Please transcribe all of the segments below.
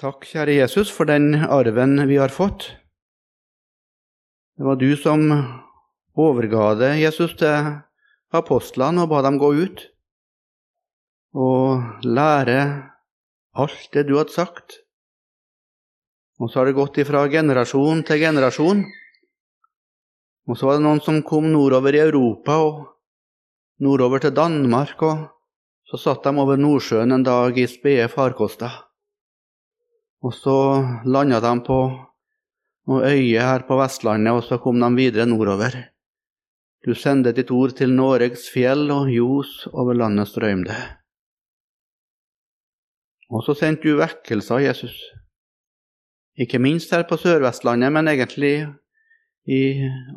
Takk, kjære Jesus, for den arven vi har fått. Det var du som overga det, Jesus, til apostlene og ba dem gå ut og lære alt det du hadde sagt. Og så har det gått ifra generasjon til generasjon. Og så var det noen som kom nordover i Europa og nordover til Danmark, og så satt de over Nordsjøen en dag i spede farkoster. Og så landa de på noen øyer her på Vestlandet, og så kom de videre nordover. Du sendte ditt ord til Noregs fjell, og ljos over landet strømde. Og så sendte du vekkelser, Jesus. Ikke minst her på Sør-Vestlandet, men egentlig i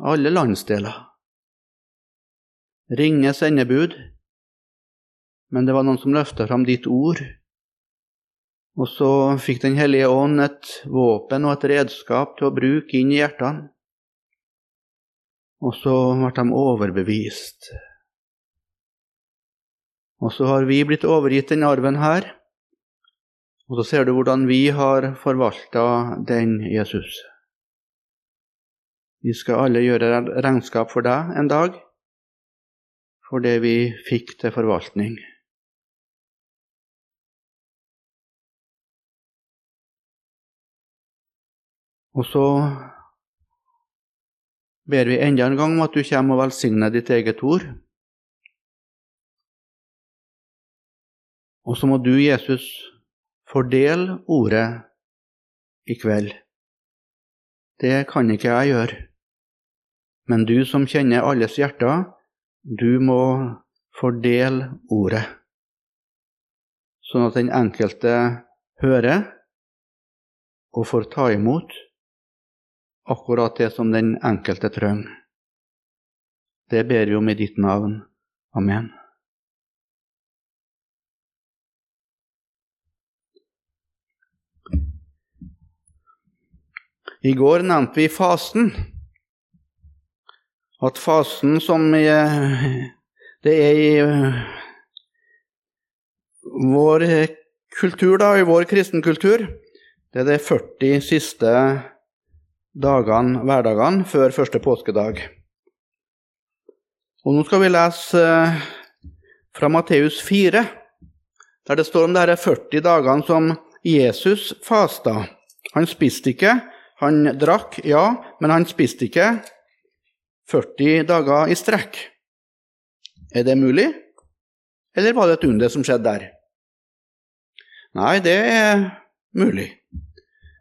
alle landsdeler. Ringe sendebud, men det var noen som løfta fram ditt ord og så fikk Den hellige ånd et våpen og et redskap til å bruke inn i hjertene. Og så ble de overbevist. Og så har vi blitt overgitt den arven her. Og så ser du hvordan vi har forvalta den Jesus. Vi skal alle gjøre regnskap for deg en dag, for det vi fikk til forvaltning. Og så ber vi enda en gang om at du kommer og velsigner ditt eget ord. Og så må du, Jesus, fordele ordet i kveld. Det kan ikke jeg gjøre. Men du som kjenner alles hjerter, du må fordele ordet, sånn at den enkelte hører og får ta imot akkurat det som den enkelte trenger. Det ber vi om i ditt navn. Amen. I går nevnte vi fasten. At fasten som det er i vår kultur, da, i vår kristenkultur, det er de 40 siste dagene, hverdagene før første påskedag. Og Nå skal vi lese eh, fra Matteus 4, der det står om de 40 dagene som Jesus fasta. Han spiste ikke, han drakk, ja, men han spiste ikke 40 dager i strekk. Er det mulig, eller var det et under som skjedde der? Nei, det er mulig.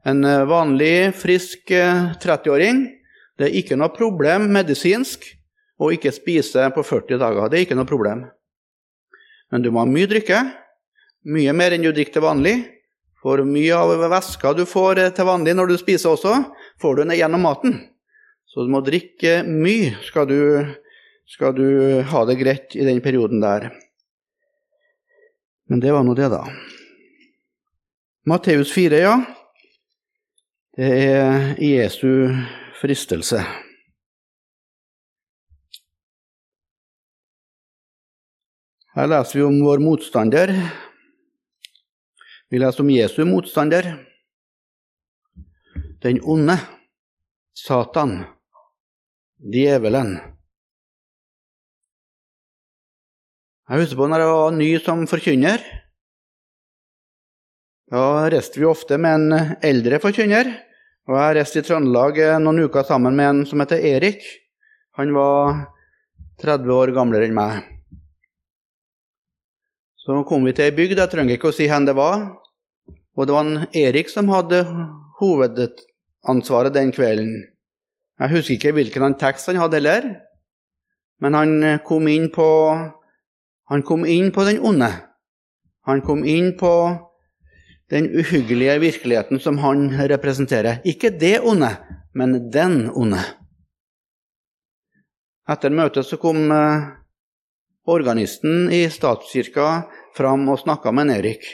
En eh, vanlig, frisk 30-åring eh, det er ikke noe problem medisinsk å ikke spise på 40 dager. Det er ikke noe problem. Men du må ha mye drikke. Mye mer enn du drikker til vanlig. For mye av væska du får eh, til vanlig når du spiser også, får du ned gjennom maten. Så du må drikke mye skal du, skal du ha det greit i den perioden der. Men det var nå det, da. Matteus 4, ja. Det er Jesu fristelse. Her leser vi om vår motstander. Vi leser om Jesu motstander. Den onde, Satan, djevelen. Jeg husker på når jeg var ny som forkynner. Da reiste vi ofte med en eldre forkynner. Og jeg reiste i Trøndelag noen uker sammen med en som heter Erik. Han var 30 år gamlere enn meg. Så kom vi til ei bygd, jeg trenger ikke å si hvor det var. Og det var en Erik som hadde hovedansvaret den kvelden. Jeg husker ikke hvilken tekst han hadde heller, men han kom inn på Han kom inn på den onde. Han kom inn på den uhyggelige virkeligheten som han representerer. Ikke det onde, men den onde. Etter møtet så kom eh, organisten i statskirka fram og snakka med Erik.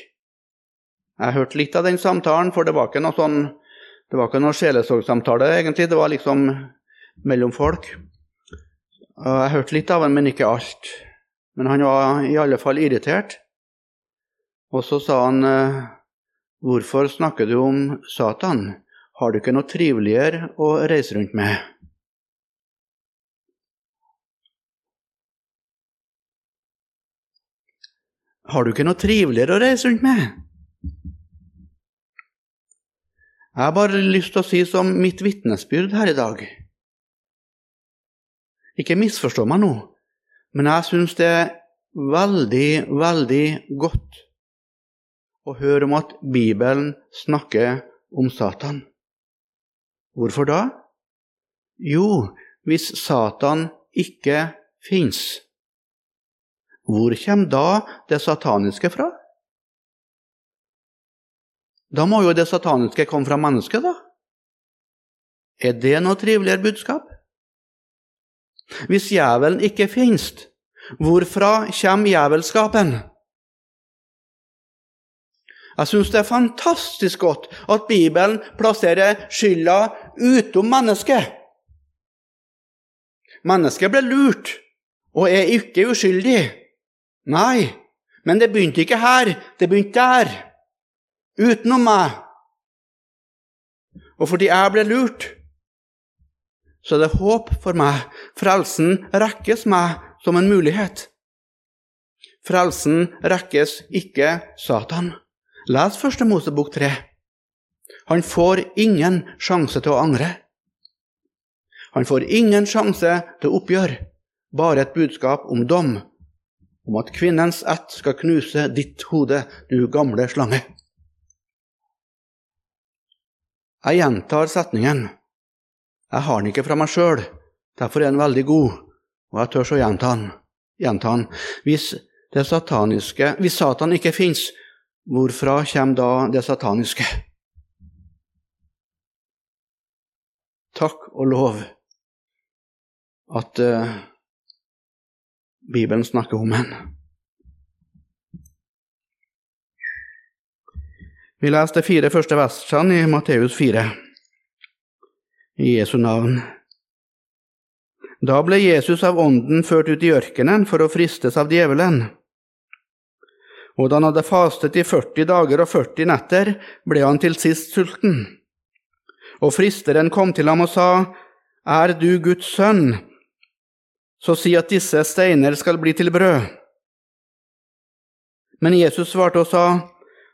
Jeg hørte litt av den samtalen, for det var ikke noe sånn det var ikke noe sjelesorgsamtale, egentlig. Det var liksom mellom folk. Jeg hørte litt av ham, men ikke alt. Men han var i alle fall irritert. Og så sa han eh, Hvorfor snakker du om Satan? Har du ikke noe triveligere å reise rundt med? Har du ikke noe triveligere å reise rundt med? Jeg har bare lyst til å si som mitt vitnesbyrd her i dag. Ikke misforstå meg nå, men jeg syns det er veldig, veldig godt å høre om at Bibelen snakker om Satan. Hvorfor da? Jo, hvis Satan ikke fins, hvor kommer da det sataniske fra? Da må jo det sataniske komme fra mennesket, da. Er det noe triveligere budskap? Hvis djevelen ikke finnes, hvorfra kommer djevelskapen? Jeg syns det er fantastisk godt at Bibelen plasserer skylda utom mennesket. Mennesket ble lurt og er ikke uskyldig. Nei, men det begynte ikke her, det begynte der utenom meg. Og fordi jeg ble lurt, så er det håp for meg. Frelsen rekkes meg som en mulighet. Frelsen rekkes ikke Satan. Les Første Mosebok 3. Han får ingen sjanse til å angre. Han får ingen sjanse til oppgjør, bare et budskap om dom, om at kvinnens ett skal knuse ditt hode, du gamle slange. Jeg gjentar setningen. Jeg har den ikke fra meg sjøl, derfor er den veldig god, og jeg tør så gjenta den. Gjenta den. Hvis, sataniske, hvis Satan ikke fins, hvorfra kommer da det sataniske? Takk og lov at uh, Bibelen snakker om en. Vi leser de fire første versene i Matteus 4, i Jesu navn. Da ble Jesus av Ånden ført ut i ørkenen for å fristes av djevelen. Og da han hadde fastet i 40 dager og 40 netter, ble han til sist sulten. Og fristeren kom til ham og sa, Er du Guds sønn, så si at disse steiner skal bli til brød. Men Jesus svarte og sa,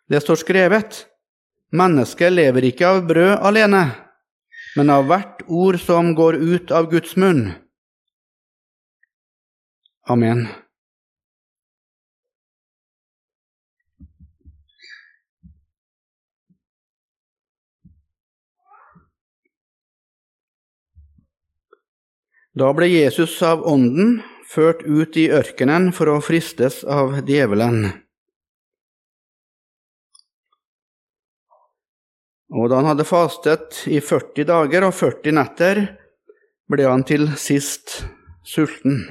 det står skrevet, mennesket lever ikke av brød alene, men av hvert ord som går ut av Guds munn. Amen. Da ble Jesus av Ånden ført ut i ørkenen for å fristes av djevelen. Og da han hadde fastet i 40 dager og 40 netter, ble han til sist sulten.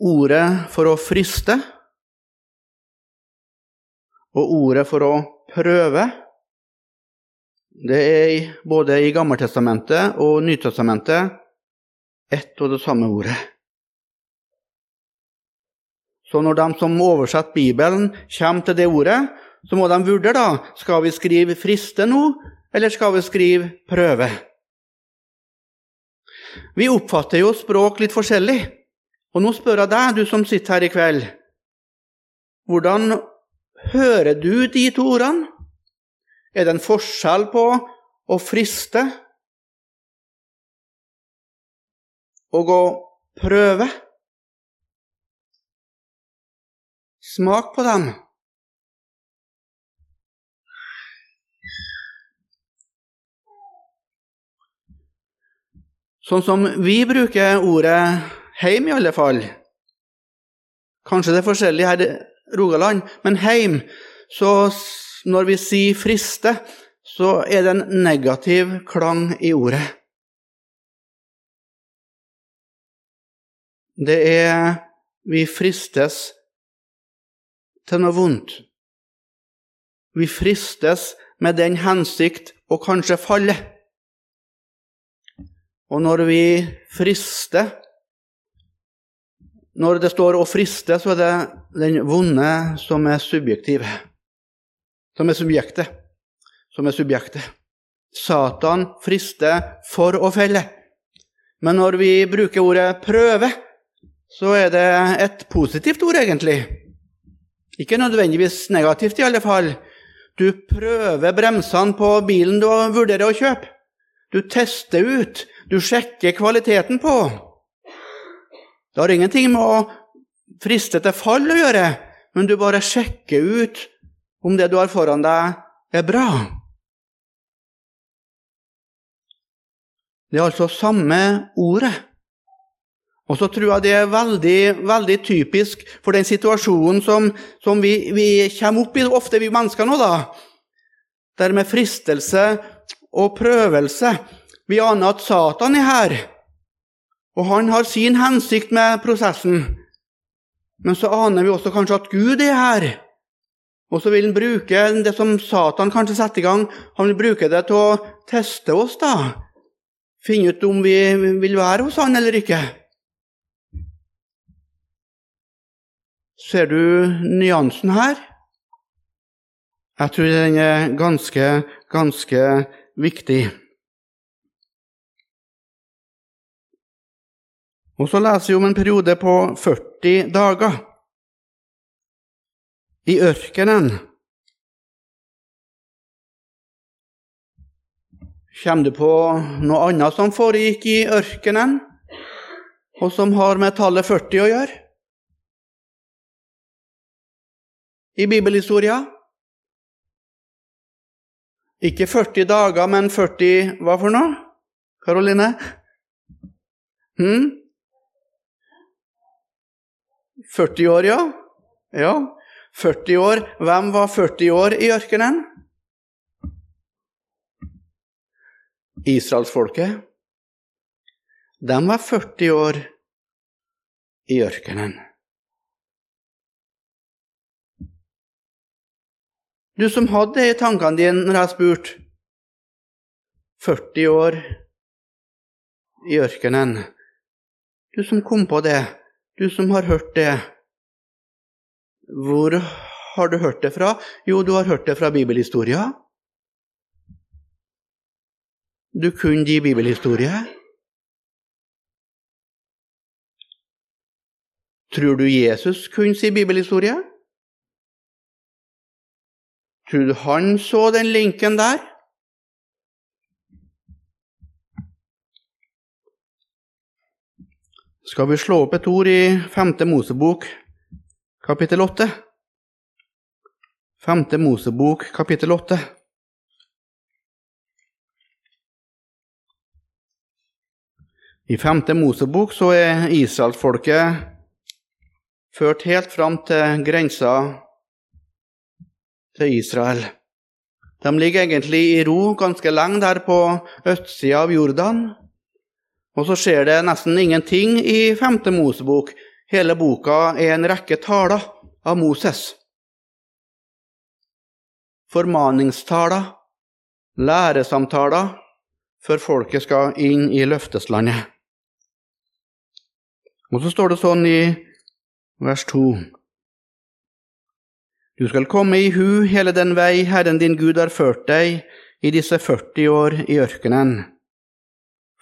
Ordet for å friste og ordet for å prøve, det er både i Gammeltestamentet og Nytestamentet ett og det samme ordet. Så når de som oversetter Bibelen, kommer til det ordet, så må de vurdere da, skal vi skrive 'friste' nå, eller skal vi skrive 'prøve'. Vi oppfatter jo språk litt forskjellig. Og nå spør jeg deg, du som sitter her i kveld, hvordan hører du de to ordene? Er det en forskjell på å friste og å prøve. Smak på dem. Sånn som vi bruker ordet heim, i alle fall. Kanskje det er forskjellig her Rogaland, men heim så Når vi sier 'friste', så er det en negativ klang i ordet. det er vi fristes til noe vondt. Vi fristes med den hensikt å kanskje falle. Og når vi frister Når det står 'å friste', så er det den vonde som er subjektiv. Som er subjektet. Som er subjektet. Satan frister for å felle. Men når vi bruker ordet 'prøve', så er det et positivt ord, egentlig. Ikke nødvendigvis negativt, i alle fall. Du prøver bremsene på bilen du vurderer å kjøpe. Du tester ut, du sjekker kvaliteten på. Det har ingenting med å friste til fall å gjøre, men du bare sjekker ut om det du har foran deg, er bra. Det er altså samme ordet. Og så tror jeg det er veldig, veldig typisk for den situasjonen som, som vi, vi, kommer opp i, ofte vi mennesker nå, da. Der med fristelse og prøvelse. Vi aner at Satan er her, og han har sin hensikt med prosessen. Men så aner vi også kanskje at Gud er her. Og så vil han bruke det som Satan kanskje setter i gang, han vil bruke det til å teste oss, da. Finne ut om vi vil være hos han eller ikke. Ser du nyansen her? Jeg tror den er ganske, ganske viktig. Og så leser vi om en periode på 40 dager i ørkenen. Kommer du på noe annet som foregikk i ørkenen, og som har med tallet 40 å gjøre? i bibelhistoria. Ikke 40 dager, men 40 Hva for noe, Karoline? Hm? 40 år, ja. Ja, 40 år. Hvem var 40 år i ørkenen? Israelsfolket. De var 40 år i ørkenen. Du som hadde det i tankene dine når jeg spurte 40 år i ørkenen. Du som kom på det, du som har hørt det. Hvor har du hørt det fra? Jo, du har hørt det fra bibelhistoria. Du kunne gi bibelhistorie. Tror du Jesus kunne si bibelhistorie? Tror du han så den linken der? Skal vi slå opp et ord i 5. Mosebok, kapittel 8? 5. Mosebok, kapittel 8. I 5. Mosebok så er israelsfolket ført helt fram til grensa til Israel. De ligger egentlig i ro ganske lenge der på østsida av Jordan. Og så skjer det nesten ingenting i femte Mosebok. Hele boka er en rekke taler av Moses. Formaningstaler, læresamtaler, før folket skal inn i løfteslandet. Og så står det sånn i vers 2. Du skal komme i hu hele den vei Herren din Gud har ført deg i disse 40 år i ørkenen,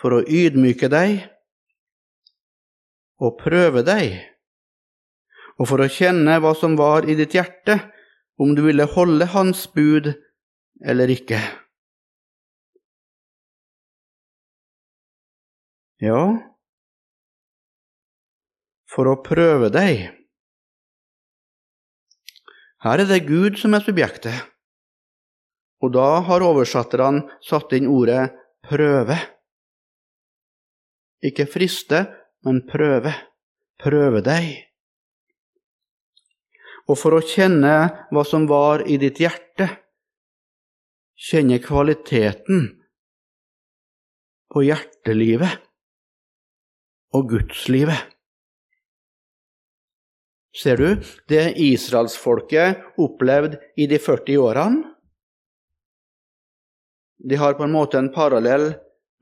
for å ydmyke deg og prøve deg, og for å kjenne hva som var i ditt hjerte, om du ville holde Hans bud eller ikke. Ja, for å prøve deg. Her er det Gud som er subjektet. Og da har oversetterne satt inn ordet 'prøve'. Ikke friste, men prøve. Prøve deg. Og for å kjenne hva som var i ditt hjerte, kjenne kvaliteten på hjertelivet og gudslivet. Ser du det israelsfolket opplevde i de 40 årene? De har på en måte en parallell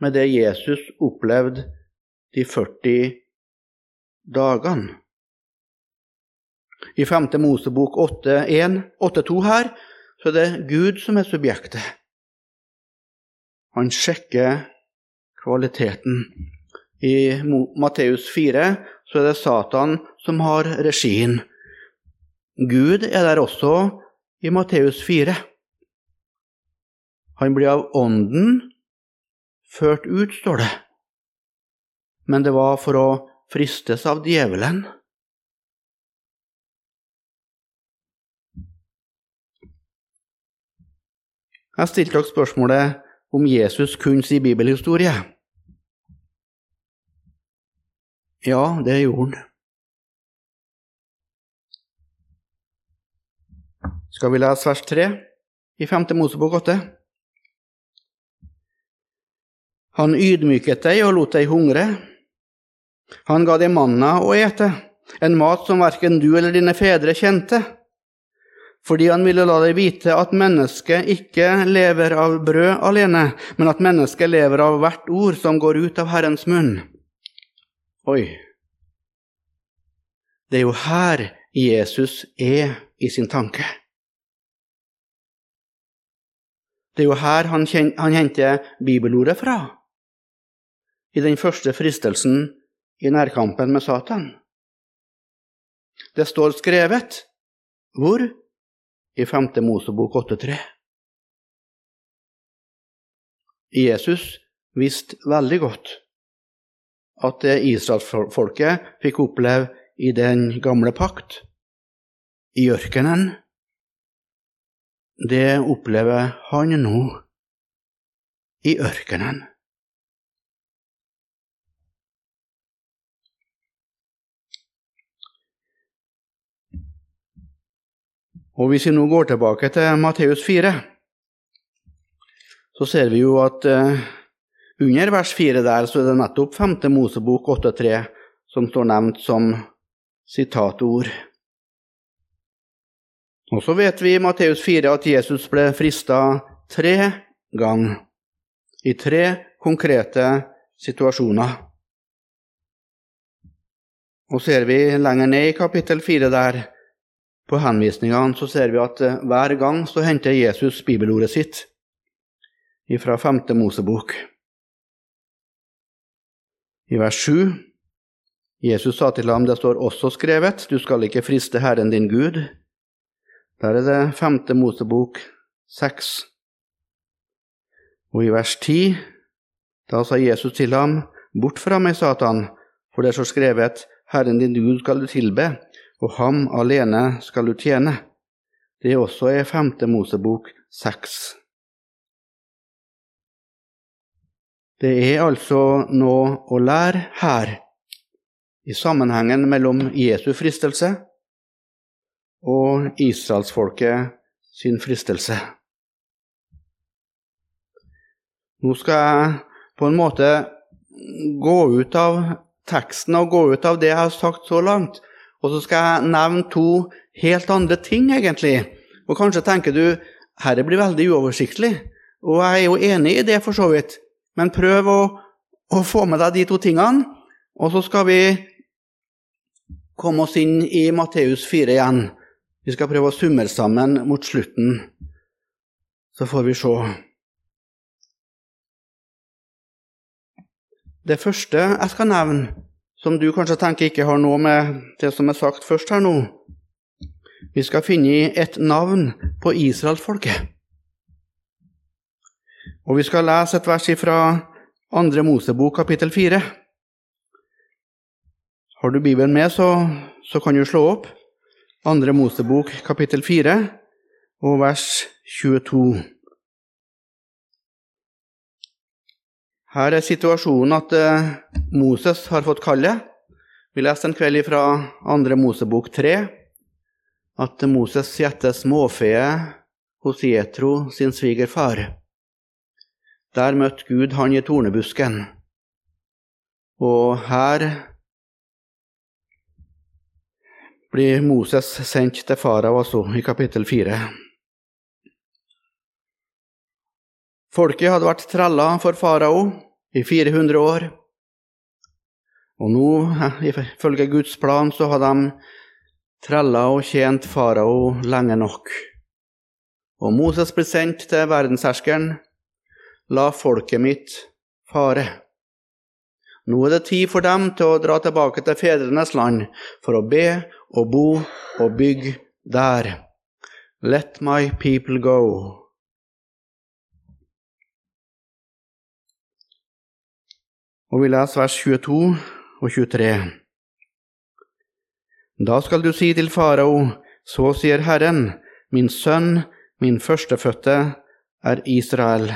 med det Jesus opplevde de 40 dagene. I 5. Mosebok 8.2 her så er det Gud som er subjektet. Han sjekker kvaliteten. I Matteus 4 så er det Satan som har regien. Gud er der også i Matteus 4. Han blir av Ånden ført ut, står det. Men det var for å fristes av djevelen. Jeg stilte dere spørsmålet om Jesus kunne si bibelhistorie. Ja, det gjorde han. Skal vi lese vers 3 i 5. Mosebok 8? Han ydmyket deg og lot deg hungre. Han ga deg manna å ete, en mat som verken du eller dine fedre kjente, fordi han ville la deg vite at mennesket ikke lever av brød alene, men at mennesket lever av hvert ord som går ut av Herrens munn. Oi. Det er jo her Jesus er i sin tanke. Det er jo her han, han henter bibelordet fra, i den første fristelsen i nærkampen med Satan. Det står skrevet hvor? I 5. Mosebok 8,3. Jesus visste veldig godt at det israelsfolket fikk oppleve i den gamle pakt, i ørkenen, det opplever han nå i ørkenen. Og Hvis vi nå går tilbake til Matteus 4, så ser vi jo at uh, under vers 4 der så er det nettopp 5. Mosebok 8.3 som står nevnt som sitatord. Og så vet vi i Matteus 4 at Jesus ble frista tre ganger, i tre konkrete situasjoner. Og ser vi lenger ned i kapittel 4 der, på henvisningene, så ser vi at eh, hver gang så henter Jesus bibelordet sitt fra 5. Mosebok. I vers 7 Jesus sa til ham, det står også skrevet, du skal ikke friste Herren din Gud. Der er det 5. Mosebok 6. Og i vers 10, da sa Jesus til ham, Bort fra meg, Satan, for det står skrevet, Herren din Gud skal du tilbe, og ham alene skal du tjene. Det er også i femte Mosebok seks. Det er altså noe å lære her, i sammenhengen mellom Jesu fristelse og israelsfolket sin fristelse. Nå skal jeg på en måte gå ut av teksten og gå ut av det jeg har sagt så langt, og så skal jeg nevne to helt andre ting, egentlig. Og kanskje tenker du herre blir veldig uoversiktlig, og jeg er jo enig i det, for så vidt, men prøv å, å få med deg de to tingene, og så skal vi komme oss inn i Matteus 4 igjen. Vi skal prøve å summere sammen mot slutten, så får vi se. Det første jeg skal nevne, som du kanskje tenker ikke har noe med det som er sagt først her nå Vi skal finne et navn på israelsfolket. Og vi skal lese et vers fra Andre Mosebok kapittel 4. Har du Bibelen med, så, så kan du slå opp. Andre Mosebok kapittel 4 og vers 22. Her er situasjonen at eh, Moses har fått kallet. Vi leste en kveld fra Andre Mosebok 3 at Moses gjetter småfe hos Jetro sin svigerfar. Der møtte Gud han i tornebusken. Og her blir Moses sendt til farao også, i kapittel 4. Folket hadde vært trella for farao i 400 år. Og nå, ifølge Guds plan, så har de trella og tjent farao lenge nok. Og Moses ble sendt til verdensherskeren. La folket mitt fare. Nå er det tid for dem til å dra tilbake til fedrenes land for å be og bo og bygge der. Let my people go. Og vi leser vers 22 og 23. Da skal du si til farao, så sier Herren, min sønn, min førstefødte, er Israel.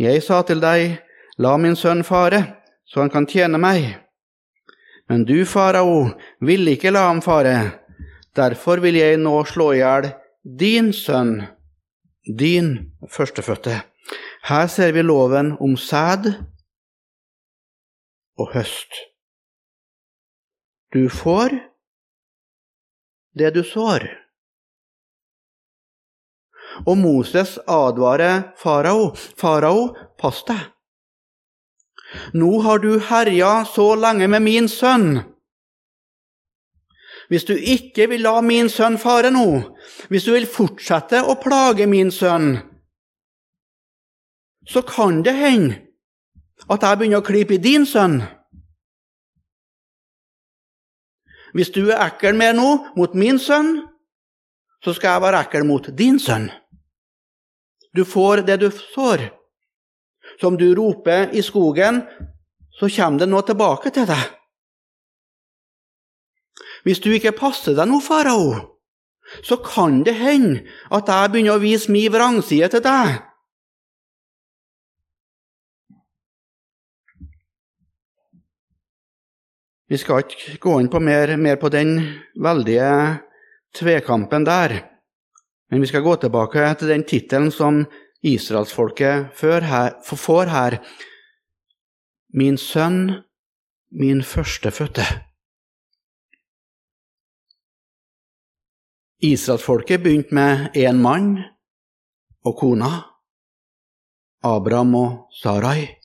Jeg sa til deg, la min sønn fare, så han kan tjene meg. Men du, farao, vil ikke la ham fare. Derfor vil jeg nå slå i hjel din sønn, din førstefødte. Her ser vi loven om sæd og høst. Du får det du sår. Og Moses advarer farao. Farao, pass deg. Nå har du herja så lenge med min sønn. Hvis du ikke vil la min sønn fare nå, hvis du vil fortsette å plage min sønn, så kan det hende at jeg begynner å klype i din sønn. Hvis du er ekkel mer nå mot min sønn, så skal jeg være ekkel mot din sønn. Du får det du sår. Som du roper i skogen, så kommer det noe tilbake til deg. Hvis du ikke passer deg nå, farao, så kan det hende at jeg begynner å vise min vrangside til deg. Vi skal ikke gå inn på mer, mer på den veldige tvekampen der, men vi skal gå tilbake til den tittelen som israelsfolket får her. Min sønn, min førstefødte. Israelsfolket begynte med én mann og kona, Abraham og Sarai.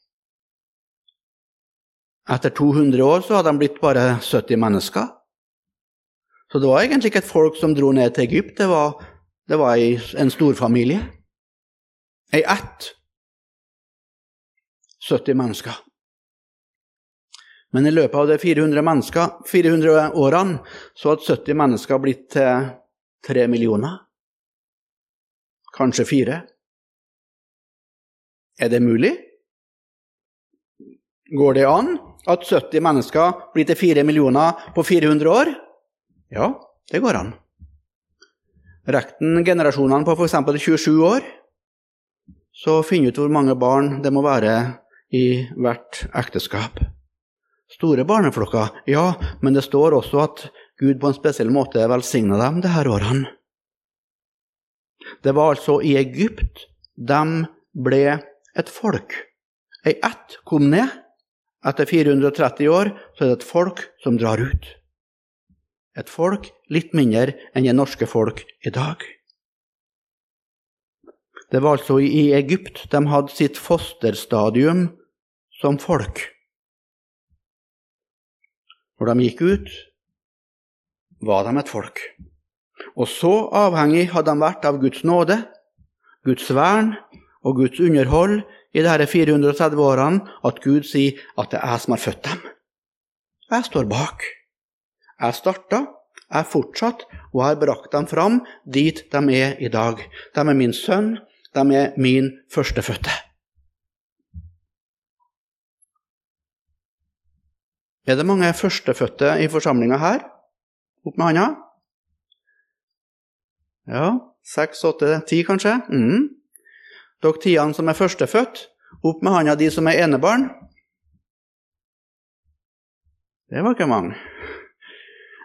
Etter 200 år så hadde de blitt bare 70 mennesker. Så det var egentlig ikke et folk som dro ned til Egypt, det var, det var en storfamilie. Ei ett. 70 mennesker. Men i løpet av de 400, 400 årene så hadde 70 mennesker blitt til 3 millioner. Kanskje fire. Er det mulig? Går det an at 70 mennesker blir til 4 millioner på 400 år? Ja, det går an. Rekten generasjonene på f.eks. 27 år, så finner ut hvor mange barn det må være i hvert ekteskap. Store barneflokker, ja, men det står også at Gud på en spesiell måte velsigna dem disse årene. Det var altså i Egypt de ble et folk. Ei ett kom ned, etter 430 år så er det et folk som drar ut. Et folk litt mindre enn det norske folk i dag. Det var altså i Egypt de hadde sitt fosterstadium som folk. Når de gikk ut, var de et folk. Og så avhengig hadde de vært av Guds nåde, Guds vern og Guds underhold i disse 430 årene at Gud sier at det er jeg som har født dem. Jeg står bak. Jeg starta, jeg fortsatt, og jeg har brakt dem fram dit de er i dag. De er min sønn, de er min førstefødte. Er det mange førstefødte i forsamlinga her? Opp med handa. Ja, seks, åtte, ti kanskje? Mm. Dere tiene som er førstefødt, opp med handa de som er enebarn. Det var ikke mange.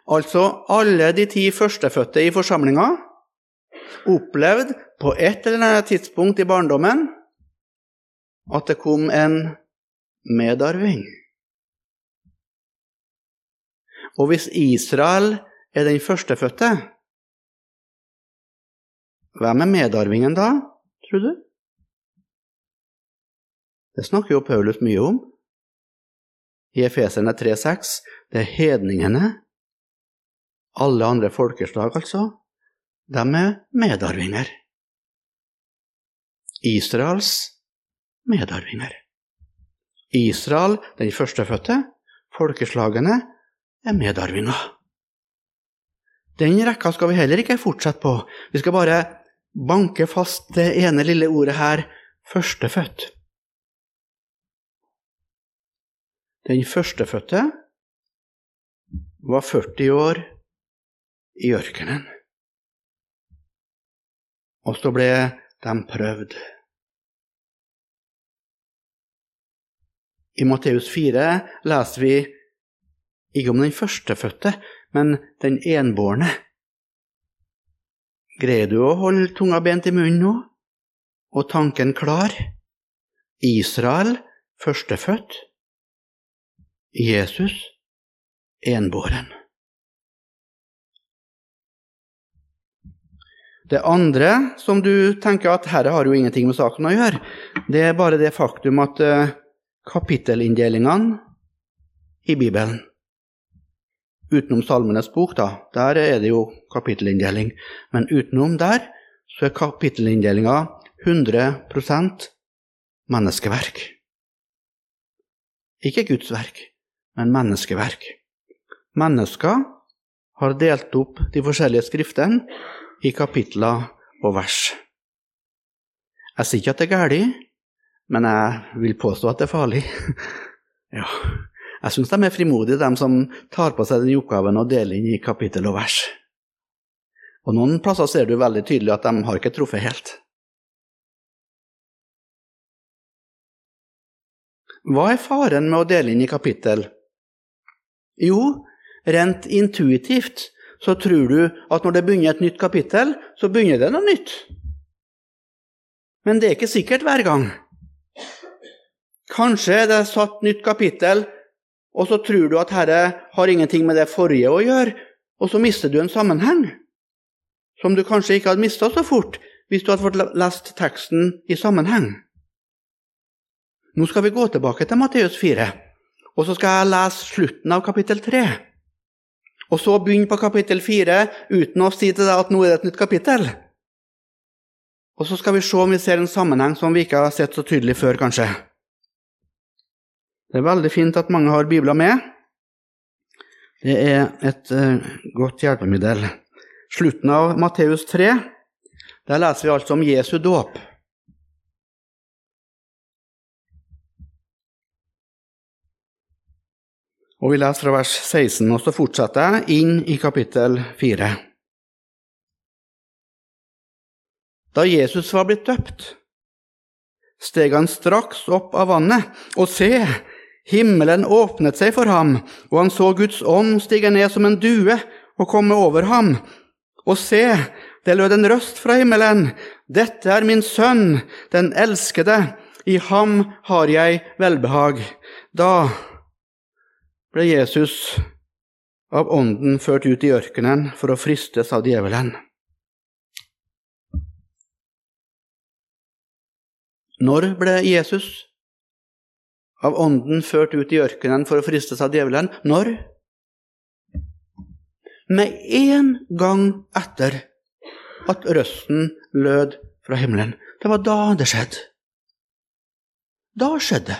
Altså, alle de ti førstefødte i forsamlinga opplevde på et eller annet tidspunkt i barndommen at det kom en medarving. Og hvis Israel er den førstefødte, hvem er medarvingen da, tror du? Det snakker jo Paulus mye om. I Efeserne 3,6 det er hedningene, alle andre folkeslag altså, de er medarvinger. Israels medarvinger. Israel, den førstefødte, folkeslagene, er medarvinger. Den rekka skal vi heller ikke fortsette på. Vi skal bare banke fast det ene lille ordet her førstefødt. Den førstefødte var 40 år i ørkenen. Og så ble de prøvd. I Matteus 4 leser vi ikke om den førstefødte, men den enbårne. Greier du å holde tunga bent i munnen nå, og tanken klar? Israel førstefødt, Jesus enbåren. Det andre som du tenker at herre har jo ingenting med saken å gjøre, det er bare det faktum at uh, kapittelinndelingene i Bibelen Utenom Salmenes bok, da, der er det jo kapittelinndeling. Men utenom der så er kapittelinndelinga 100% menneskeverk. Ikke Guds verk, men menneskeverk. Mennesker har delt opp de forskjellige skriftene i kapitler og vers. Jeg sier ikke at det er galt, men jeg vil påstå at det er farlig. ja. Jeg syns de er frimodige, de som tar på seg den oppgaven å dele inn i kapittel og vers. Og noen plasser ser du veldig tydelig at de har ikke truffet helt. Hva er faren med å dele inn i kapittel? Jo, rent intuitivt så tror du at når det begynner et nytt kapittel, så begynner det noe nytt. Men det er ikke sikkert hver gang. Kanskje det er satt nytt kapittel og så tror du at herre har ingenting med det forrige å gjøre, og så mister du en sammenheng som du kanskje ikke hadde mista så fort hvis du hadde fått lest teksten i sammenheng. Nå skal vi gå tilbake til Matteus 4, og så skal jeg lese slutten av kapittel 3. Og så begynne på kapittel 4 uten å si til deg at nå er det et nytt kapittel. Og så skal vi se om vi ser en sammenheng som vi ikke har sett så tydelig før, kanskje. Det er veldig fint at mange har bibler med. Det er et uh, godt hjelpemiddel. Slutten av Matteus 3, der leser vi altså om Jesu dåp. Og Vi leser fra vers 16, og så fortsetter jeg inn i kapittel 4. Da Jesus var blitt døpt, steg han straks opp av vannet, og se, Himmelen åpnet seg for ham, og han så Guds ånd stige ned som en due og komme over ham. Og se, det lød en røst fra himmelen. Dette er min sønn, den elskede. I ham har jeg velbehag. Da ble Jesus av ånden ført ut i ørkenen for å fristes av djevelen. Når ble Jesus av Ånden ført ut i ørkenen for å fristes av djevelen. Når? Med en gang etter at røsten lød fra himmelen. Det var da det skjedde. Da skjedde det.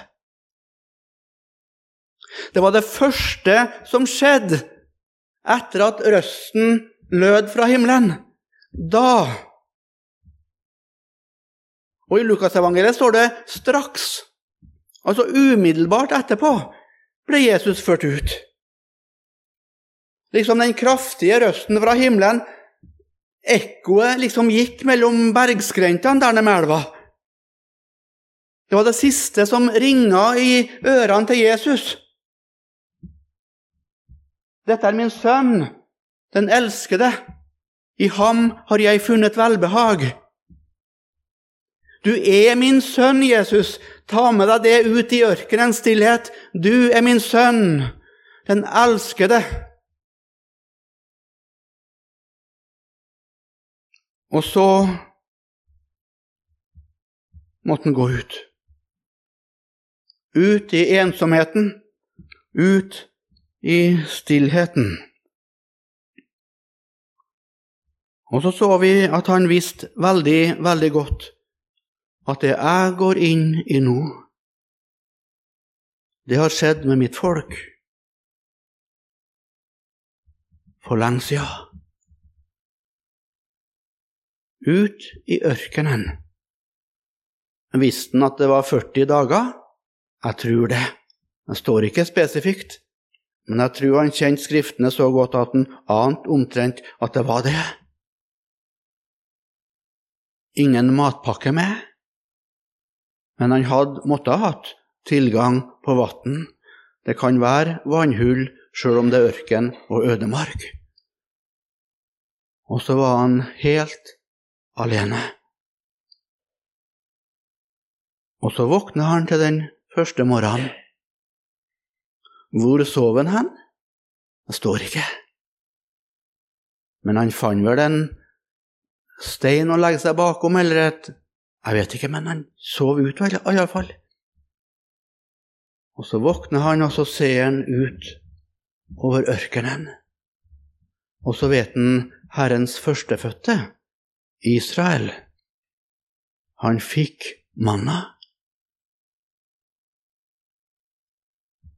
Det var det første som skjedde etter at røsten lød fra himmelen. Da Og i Lukasevangeliet står det 'straks'. Altså umiddelbart etterpå ble Jesus ført ut. Liksom den kraftige røsten fra himmelen. Ekkoet liksom gikk mellom bergskrentene der nede med elva. Det var det siste som ringa i ørene til Jesus. Dette er min sønn, den elskede. I ham har jeg funnet velbehag. Du er min sønn, Jesus. Ta med deg det ut i ørkenens stillhet. Du er min sønn, den elskede. Og så måtte han gå ut. ut i ensomheten, ut i stillheten. Og så så vi at han visste veldig, veldig godt at det jeg går inn i nå, det har skjedd med mitt folk for lenge siden. Ut i ørkenen. Visste han at det var 40 dager? Jeg tror det. Det står ikke spesifikt, men jeg tror han kjente Skriftene så godt at han ante omtrent at det var det. Ingen matpakke med, men han hadde måtte ha hatt tilgang på vann. Det kan være vannhull sjøl om det er ørken og ødemark. Og så var han helt alene. Og så våkna han til den første morgenen. Hvor sov han hen? Det står ikke. Men han fant vel en stein å legge seg bakom, eller et Jeg vet ikke, men han sov ut iallfall. Og så våkner han, og så ser han ut over ørkenen. Og så vet han Herrens førstefødte, Israel. Han fikk manna.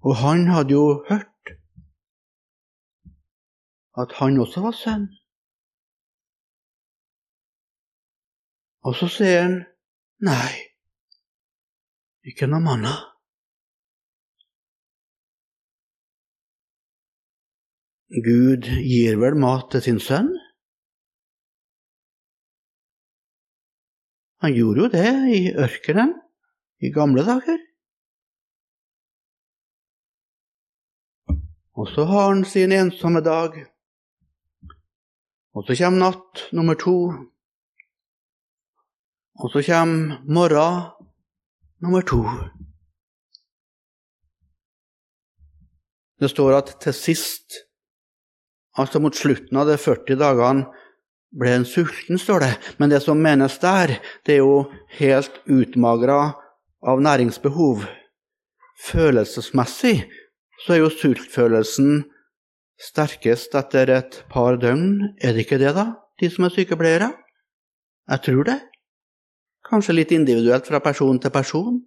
Og han hadde jo hørt at han også var sønn. Og så sier han nei, ikke noe manna. Gud gir vel mat til sin sønn? Han gjorde jo det i ørkenen i gamle dager. Og så har han sin ensomme dag. Og så kommer natt nummer to. Og så kommer morgen nummer to. Det står at til sist, altså mot slutten av de 40 dagene, ble han sulten, står det. Men det som menes der, det er jo helt utmagra av næringsbehov. Følelsesmessig så er jo sultfølelsen sterkest etter et par døgn. Er det ikke det, da, de som er sykepleiere? Jeg tror det. Kanskje litt individuelt fra person til person.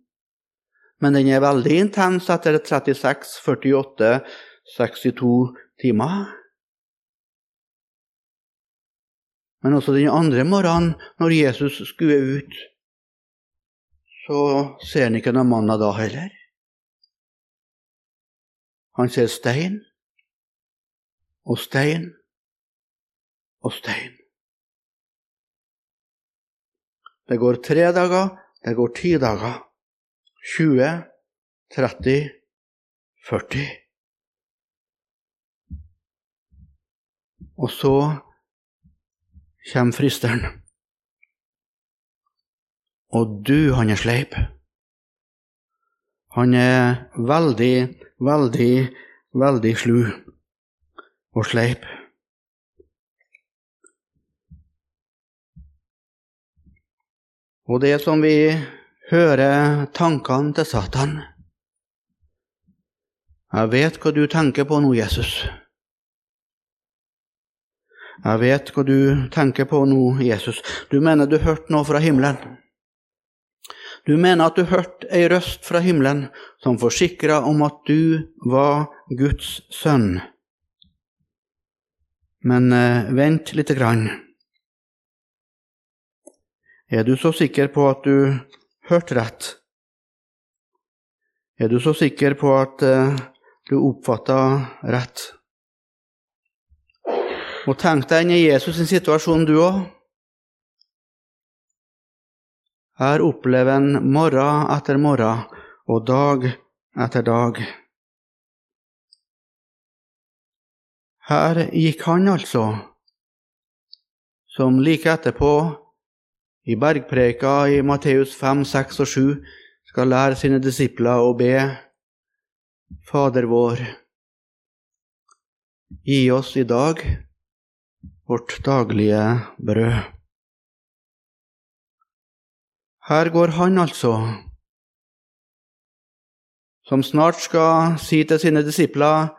Men den er veldig intens etter 36, 48, 62 timer. Men også den andre morgenen, når Jesus skuer ut, så ser han ikke noen mann da heller. Han ser stein og stein og stein. Det går tre dager, det går ti dager. 20, 30, 40. Og så kommer fristeren. Og du, han er sleip. Han er veldig veldig, veldig slu og sleip. Og det som vi hører tankene til Satan Jeg vet hva du tenker på nå, Jesus. Jeg vet hva du tenker på nå, Jesus. Du mener du hørte noe fra himmelen. Du mener at du hørte ei røst fra himmelen som forsikra om at du var Guds sønn. Men eh, vent lite grann. Er du så sikker på at du hørte rett? Er du så sikker på at eh, du oppfatta rett? Og tenk deg inn i Jesus' sin situasjon, du òg. Her opplever en morgen etter morgen og dag etter dag. Her gikk han altså, som like etterpå, i bergpreka i Matteus 5, 6 og 7, skal lære sine disipler å be Fader vår, gi oss i dag vårt daglige brød. Her går han altså som snart skal si til sine disipler,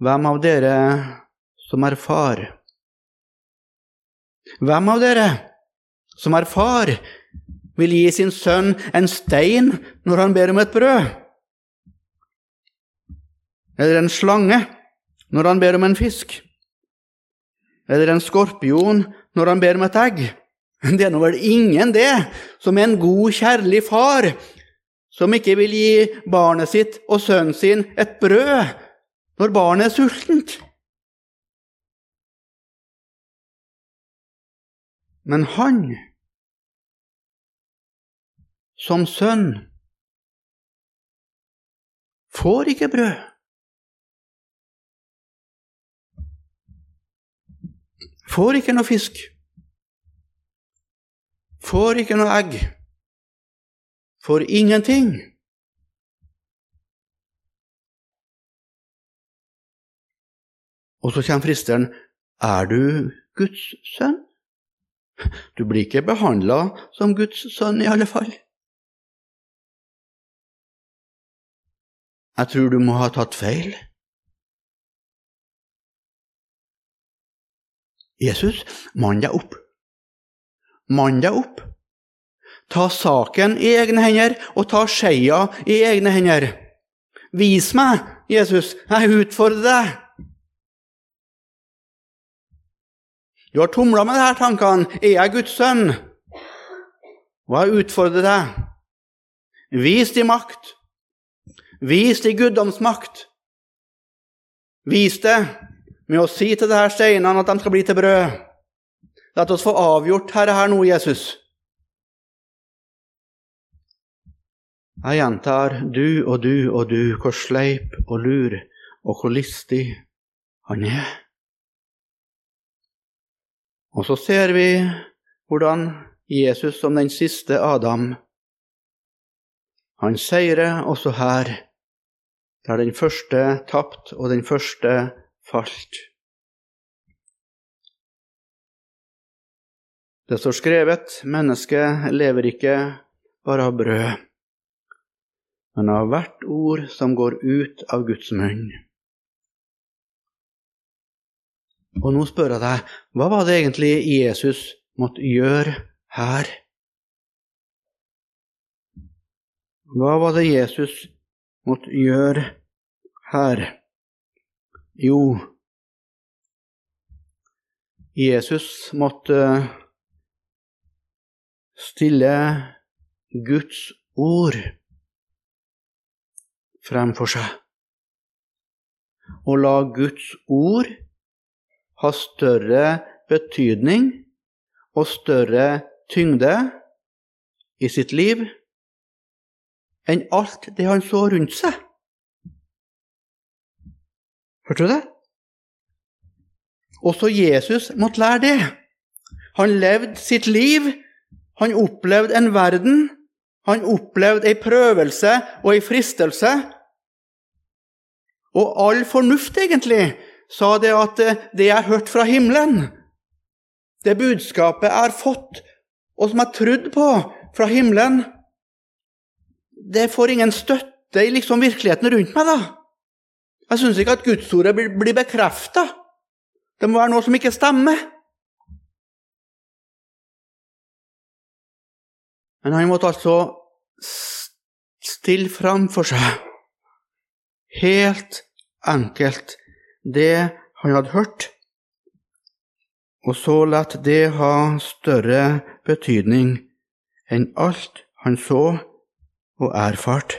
hvem av dere som er far? Hvem av dere som er far, vil gi sin sønn en stein når han ber om et brød? Eller en slange når han ber om en fisk? Eller en skorpion når han ber om et egg? Det er nå vel ingen det, som er en god, kjærlig far, som ikke vil gi barnet sitt og sønnen sin et brød når barnet er sultent. Men han, som sønn, får ikke brød. Får ikke noe fisk. Får ikke noe egg. Får ingenting. Og så kommer fristeren. Er du Guds sønn? Du blir ikke behandla som Guds sønn, i alle fall. Jeg tror du må ha tatt feil. Jesus, mann deg opp. Mann deg opp. Ta saken i egne hender, og ta skeia i egne hender. Vis meg, Jesus, jeg utfordrer deg. Du har tumla med disse tankene. Er jeg Guds sønn? Og jeg utfordrer deg. Vis din makt. Vis din guddomsmakt. Vis det med å si til disse steinene at de skal bli til brød. La oss få avgjort dette her nå, Jesus. Jeg gjentar du og du og du, hvor sleip og lur og hvor listig han er. Og så ser vi hvordan Jesus som den siste Adam Han seirer også her, der den første tapt og den første falt. Det står skrevet mennesket lever ikke bare av brød, men av hvert ord som går ut av Guds munn. Og nå spør jeg deg, hva var det egentlig Jesus måtte gjøre her? Hva var det Jesus måtte gjøre her? Jo, Jesus måtte stille Guds ord fremfor seg. Og la Guds ord ha større betydning og større tyngde i sitt liv enn alt det han så rundt seg. Hørte du det? Også Jesus måtte lære det. Han levde sitt liv. Han opplevde en verden. Han opplevde ei prøvelse og ei fristelse. Og all fornuft, egentlig, sa det at det jeg hørt fra himmelen, det budskapet jeg har fått, og som jeg har trodd på fra himmelen, det får ingen støtte i liksom virkeligheten rundt meg. da. Jeg syns ikke at Gudsordet blir bekrefta. Det må være noe som ikke stemmer. Men han måtte altså stille fram for seg, helt enkelt, det han hadde hørt, og så latt det ha større betydning enn alt han så og erfart.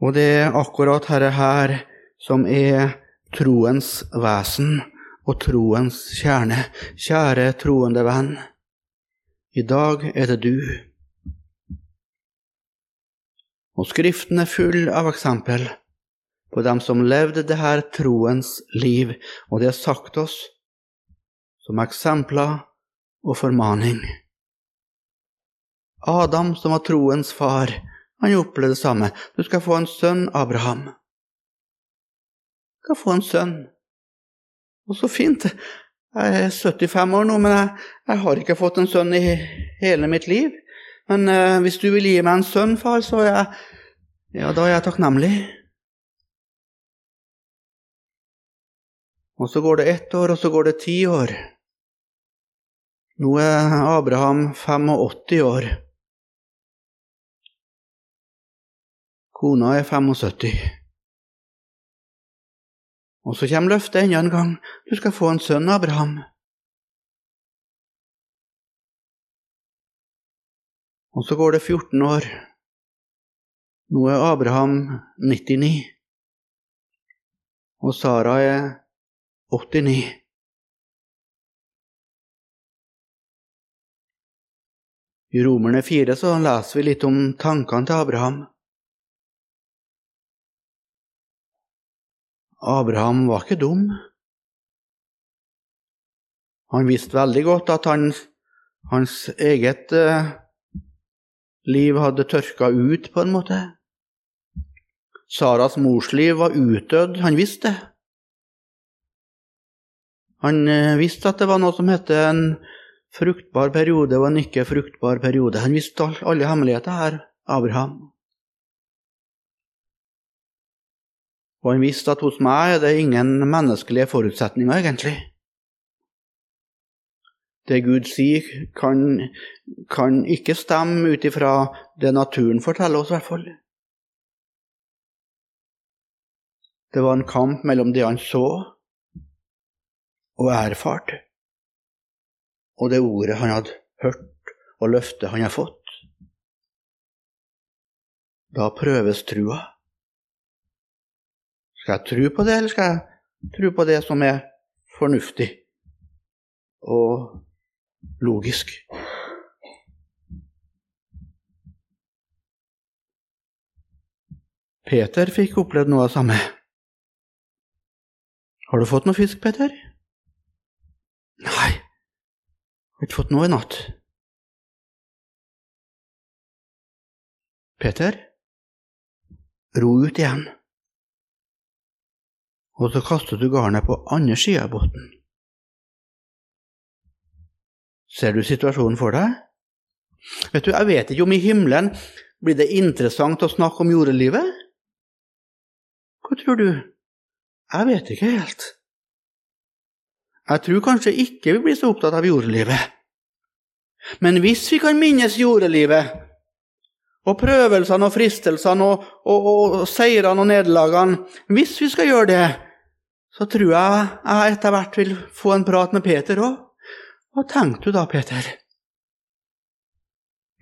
Og det er akkurat dette her som er troens vesen og troens kjerne. Kjære troende venn, i dag er det du. Og Skriften er full av eksempel på dem som levde det her troens liv, og det er sagt oss som eksempler og formaning. Adam, som var troens far, han opplevde det samme. Du skal få en sønn, Abraham. Du skal få en sønn. Og så fint. Jeg er 75 år nå, men jeg, jeg har ikke fått en sønn i hele mitt liv. Men eh, hvis du vil gi meg en sønn, far, så er jeg, ja, da er jeg takknemlig. Og så går det ett år, og så går det ti år. Nå er Abraham 85 år. Kona er 75. Og så kommer løftet enda en gang. Du skal få en sønn, Abraham. Og så går det 14 år. Nå er Abraham 99. Og Sara er 89. I Romerne 4 så leser vi litt om tankene til Abraham. Abraham var ikke dum. Han visste veldig godt at han, hans eget eh, liv hadde tørka ut, på en måte. Saras mors liv var utdødd, han visste det. Han eh, visste at det var noe som het en fruktbar periode og en ikke fruktbar periode. Han visste alle hemmeligheter her, Abraham. Og han visste at hos meg er det ingen menneskelige forutsetninger, egentlig. Det Gud sier, kan, kan ikke stemme ut ifra det naturen forteller oss, i hvert fall. Det var en kamp mellom det han så og erfart, og det ordet han hadde hørt, og løftet han hadde fått. Da prøves trua. Skal jeg tro på det, eller skal jeg tro på det som er fornuftig og logisk? Peter fikk opplevd noe av det samme. Har du fått noe fisk, Peter? Nei, jeg har ikke fått noe i natt. Peter, ro ut igjen og så kastet du garnet på andre sida av båten. Ser du situasjonen for deg? Vet du, Jeg vet ikke om i himmelen blir det interessant å snakke om jordelivet? Hva tror du? Jeg vet ikke helt. Jeg tror kanskje ikke vi blir så opptatt av jordelivet. Men hvis vi kan minnes jordelivet, og prøvelsene og fristelsene og, og, og seirene og nederlagene Hvis vi skal gjøre det, så tror jeg jeg etter hvert vil få en prat med Peter òg. Hva tenkte du da, Peter?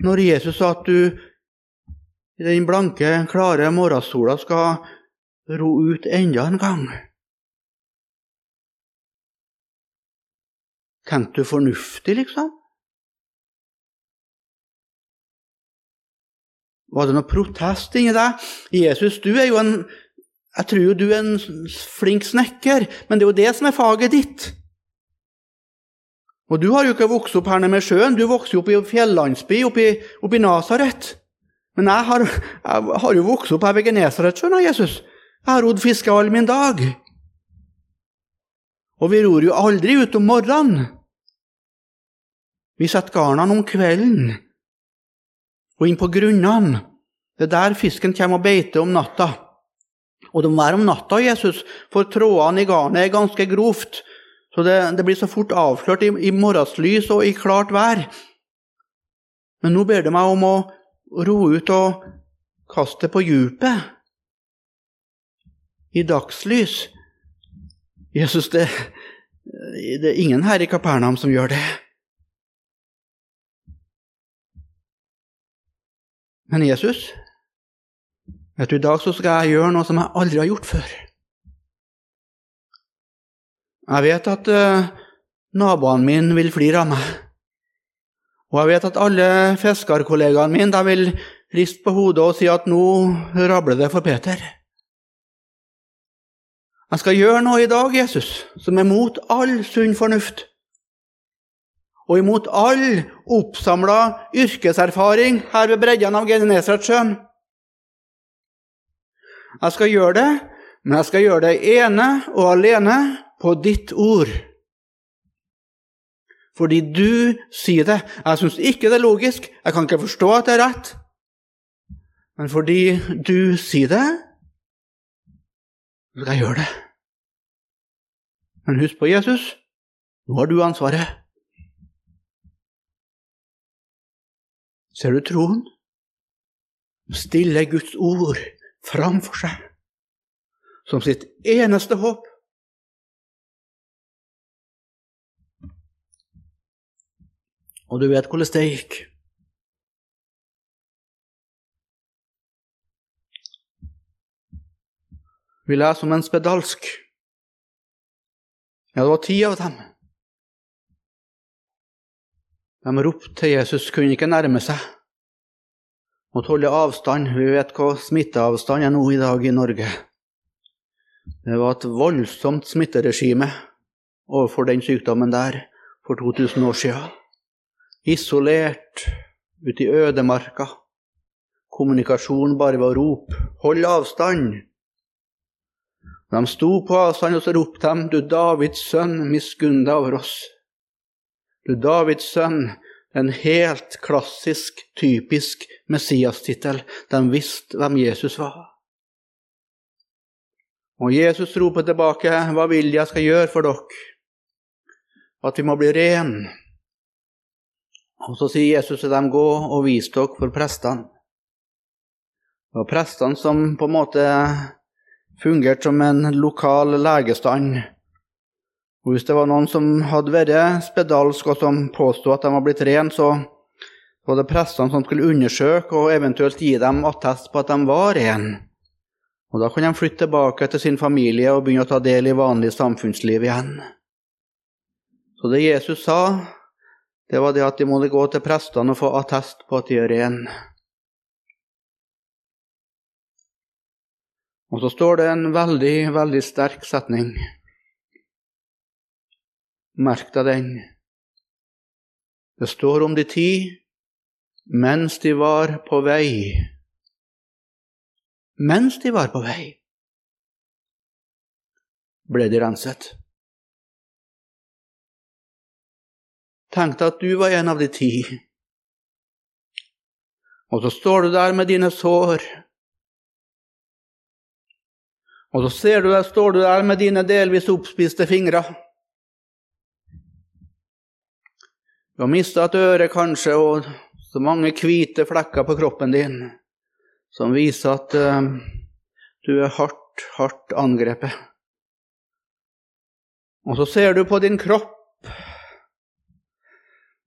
Når Jesus sa at du i den blanke, klare morgensola skal ro ut enda en gang. Tenkte du fornuftig, liksom? Var det noe protest inni deg? Jesus, du er jo en jeg tror jo du er en flink snekker, men det er jo det som er faget ditt. Og du har jo ikke vokst opp her nede med sjøen, du vokste opp i fjellandsby oppe i Nasaret. Men jeg har, jeg har, jo vokst opp her ved Genesaret, skjønner Jesus. Jeg har rodd fiske all min dag. Og vi ror jo aldri ut om morgenen. Vi setter garnene om kvelden og inn på grunnene. Det er der fisken kommer og beiter om natta. Og det må være om natta, Jesus, for trådene i garnet er ganske grovt. Så det, det blir så fort avslørt i, i morgenslys og i klart vær. Men nå ber det meg om å ro ut og kaste på djupet. I dagslys. Jesus, det, det er ingen her i Kapernaum som gjør det. Men Jesus, Vet du, I dag så skal jeg gjøre noe som jeg aldri har gjort før. Jeg vet at uh, naboene mine vil flire av meg. Og jeg vet at alle fiskerkollegaene mine vil riste på hodet og si at nå rabler det for Peter. Jeg skal gjøre noe i dag, Jesus, som er mot all sunn fornuft. Og imot all oppsamla yrkeserfaring her ved breddene av Genesaretsjøen. Jeg skal gjøre det, men jeg skal gjøre det ene og alene på ditt ord. Fordi du sier det. Jeg syns ikke det er logisk, jeg kan ikke forstå at det er rett. Men fordi du sier det, skal jeg gjøre det. Men husk på Jesus. Nå har du ansvaret. Ser du troen? Stille Guds ord framfor seg som sitt eneste håp. Og du vet hvordan det gikk. Vi leser om en spedalsk. Ja, det var ti av dem. De ropte til Jesus, kunne ikke nærme seg. Måtte holde avstand. Vi vet hva smitteavstand er nå i dag i Norge. Det var et voldsomt smitteregime overfor den sykdommen der for 2000 år siden. Isolert ute i ødemarka. Kommunikasjon bare ved å rope 'hold avstand'. De sto på avstand, og så ropte de 'Du Davids sønn, miskunn deg over oss'. Du Davids sønn, en helt klassisk, typisk Messias-tittel. De visste hvem Jesus var. Og Jesus roper tilbake, 'Hva vil jeg skal gjøre for dere?' At vi må bli ren. Og så sier Jesus til dem, 'Gå og vis dere for prestene'. Og prestene som på en måte fungerte som en lokal legestand og Hvis det var noen som hadde vært spedalsk og som påstod at de var blitt rene, så var det prestene som skulle undersøke og eventuelt gi dem attest på at de var rene. Og Da kunne de flytte tilbake til sin familie og begynne å ta del i vanlig samfunnsliv igjen. Så det Jesus sa, det var det at de måtte gå til prestene og få attest på at de er rene. Og så står det en veldig, veldig sterk setning. Merk deg den. Det står om de ti mens de var på vei. Mens de var på vei, ble de renset. Tenk deg at du var en av de ti. Og så står du der med dine sår. Og så ser du der, står du der med dine delvis oppspiste fingre. Du har mista et øre, kanskje, og så mange hvite flekker på kroppen din som viser at uh, du er hardt, hardt angrepet. Og så ser du på din kropp,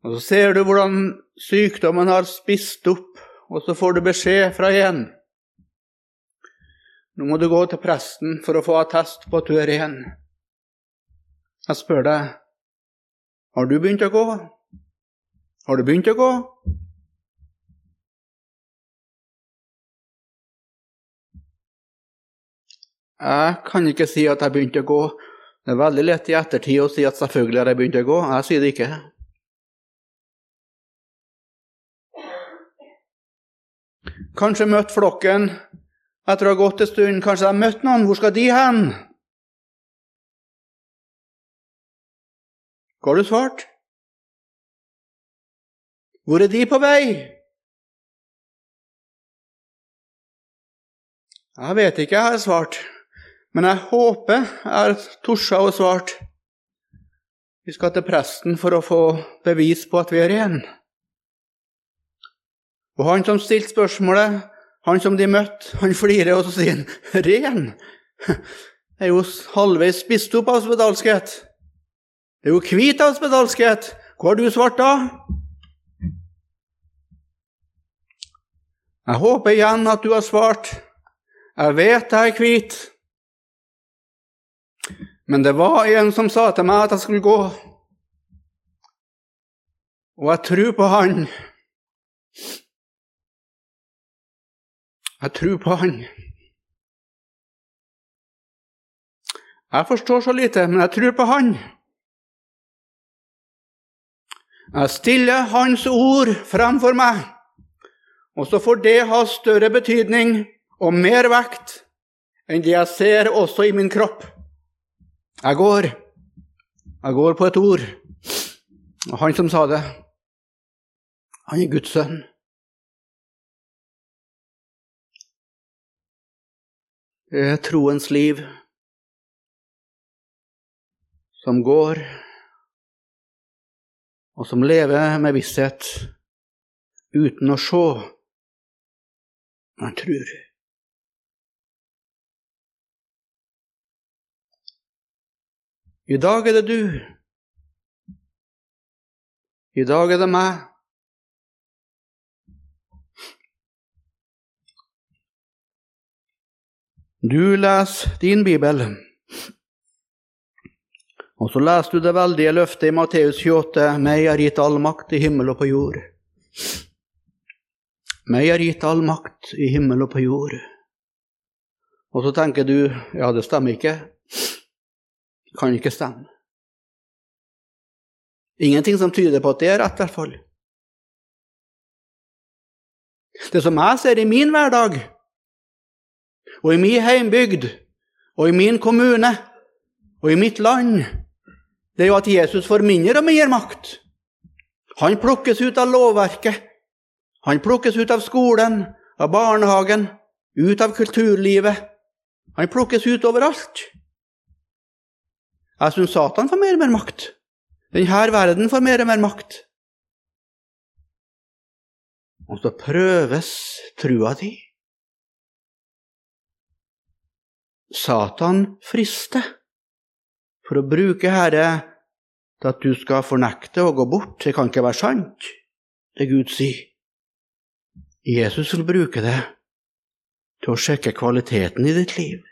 og så ser du hvordan sykdommen har spist opp, og så får du beskjed fra en. Nå må du gå til presten for å få attest på at du er ren. Jeg spør deg, har du begynt å gå? Har du begynt å gå? Jeg kan ikke si at jeg begynte å gå. Det er veldig lett i ettertid å si at selvfølgelig har jeg begynt å gå. Jeg sier det ikke. Kanskje møtt flokken etter å ha gått en stund. Kanskje jeg har møtt noen. Hvor skal de hen? Hva har du svart? Hvor er de på vei? Jeg vet ikke, jeg har svart. Men jeg håper jeg har torsa og svart. Vi skal til presten for å få bevis på at vi er ren. Og han som stilte spørsmålet, han som de møtte, han flirer, og så sier han 'ren'? Det er jo halvveis spist opp av spedalskhet. Det er jo hvit av spedalskhet. Hva har du svart da? Jeg håper igjen at du har svart. Jeg vet jeg er hvit. Men det var en som sa til meg at jeg skulle gå. Og jeg tror på han. Jeg tror på han. Jeg forstår så lite, men jeg tror på han. Jeg stiller hans ord fremfor meg. Og så får det ha større betydning og mer vekt enn det jeg ser også i min kropp. Jeg går. Jeg går på et ord. Og han som sa det, han er Guds sønn. Det er troens liv som går, og som lever med visshet uten å se, men tror. I dag er det du. I dag er det meg. Du leser din bibel, og så leser du det veldige løftet i Matteus 28. Meg er gitt all makt i himmel og på jord. Meg er gitt all makt i himmel og på jord. Og så tenker du ja, det stemmer ikke. Kan ikke stemme. Ingenting som tyder på at det er rett, i hvert fall. Det som jeg ser i min hverdag, og i min heimbygd, og i min kommune, og i mitt land, det er jo at Jesus får mindre og mer makt. Han plukkes ut av lovverket. Han plukkes ut av skolen, av barnehagen, ut av kulturlivet. Han plukkes ut overalt. Jeg syns Satan får mer og mer makt. Denne verden får mer og mer makt. Og så prøves trua di. Satan frister for å bruke Herre til at du skal fornekte og gå bort. Det kan ikke være sant, det Gud sier. Jesus vil bruke det til å sjekke kvaliteten i ditt liv,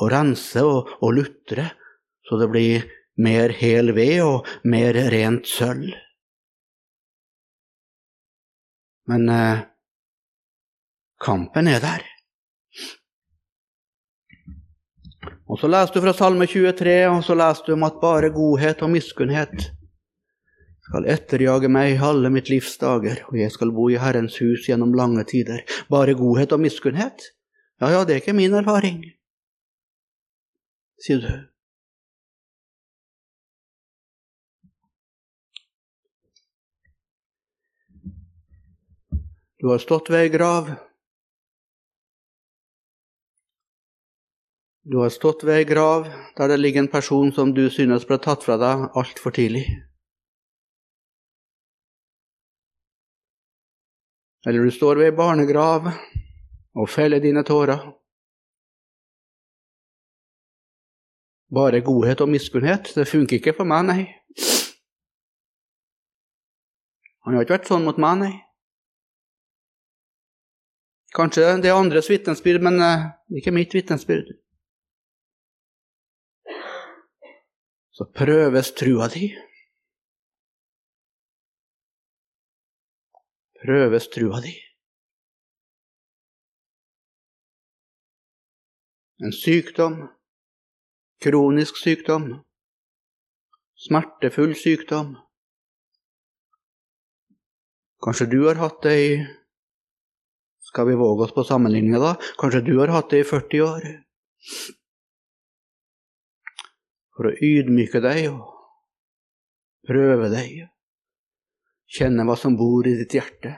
og rense og, og lutre så det blir mer hel ved og mer rent sølv. Men eh, kampen er der. Og Så leser du fra Salme 23, og så leser du om at bare godhet og miskunnhet skal etterjage meg alle mitt livs dager, og jeg skal bo i Herrens hus gjennom lange tider. Bare godhet og miskunnhet? Ja, ja, det er ikke min erfaring, sier du. Du har stått ved ei grav. Du har stått ved ei grav der det ligger en person som du synes ble tatt fra deg altfor tidlig. Eller du står ved barnegrav og feller dine tårer. Bare godhet og miskunnhet, det funker ikke for meg, nei. Han har ikke vært sånn mot meg, nei. Kanskje det er andres vitnesbyrd, men uh, ikke mitt vitnesbyrd. Så prøves trua di. Prøves trua di. En sykdom, kronisk sykdom, smertefull sykdom. Kanskje du har hatt det i skal vi våge oss på sammenligninga da? Kanskje du har hatt det i 40 år? For å ydmyke deg og prøve deg, kjenne hva som bor i ditt hjerte,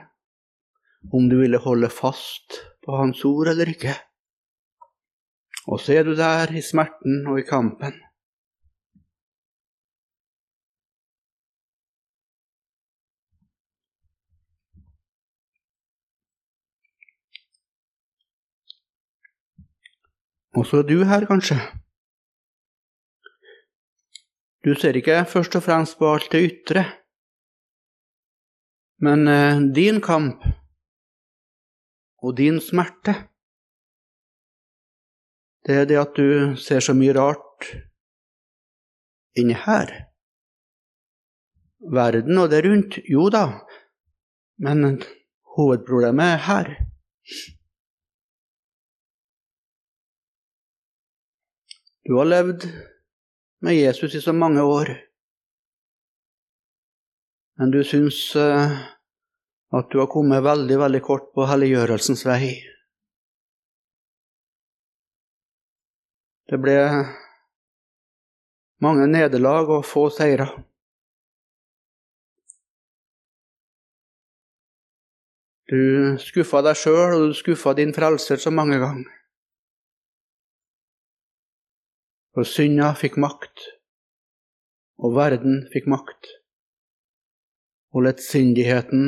om du ville holde fast på Hans ord eller ikke. Og så er du der i smerten og i kampen. Og så er du her, kanskje. Du ser ikke først og fremst på alt det ytre, men eh, din kamp og din smerte, det er det at du ser så mye rart inni her. Verden og det rundt, jo da, men hovedproblemet er her. Du har levd med Jesus i så mange år, men du syns eh, at du har kommet veldig, veldig kort på helliggjørelsens vei. Det ble mange nederlag og få seire. Du skuffa deg sjøl, og du skuffa din frelser så mange ganger. Og synda fikk makt, og verden fikk makt. Og lettsindigheten,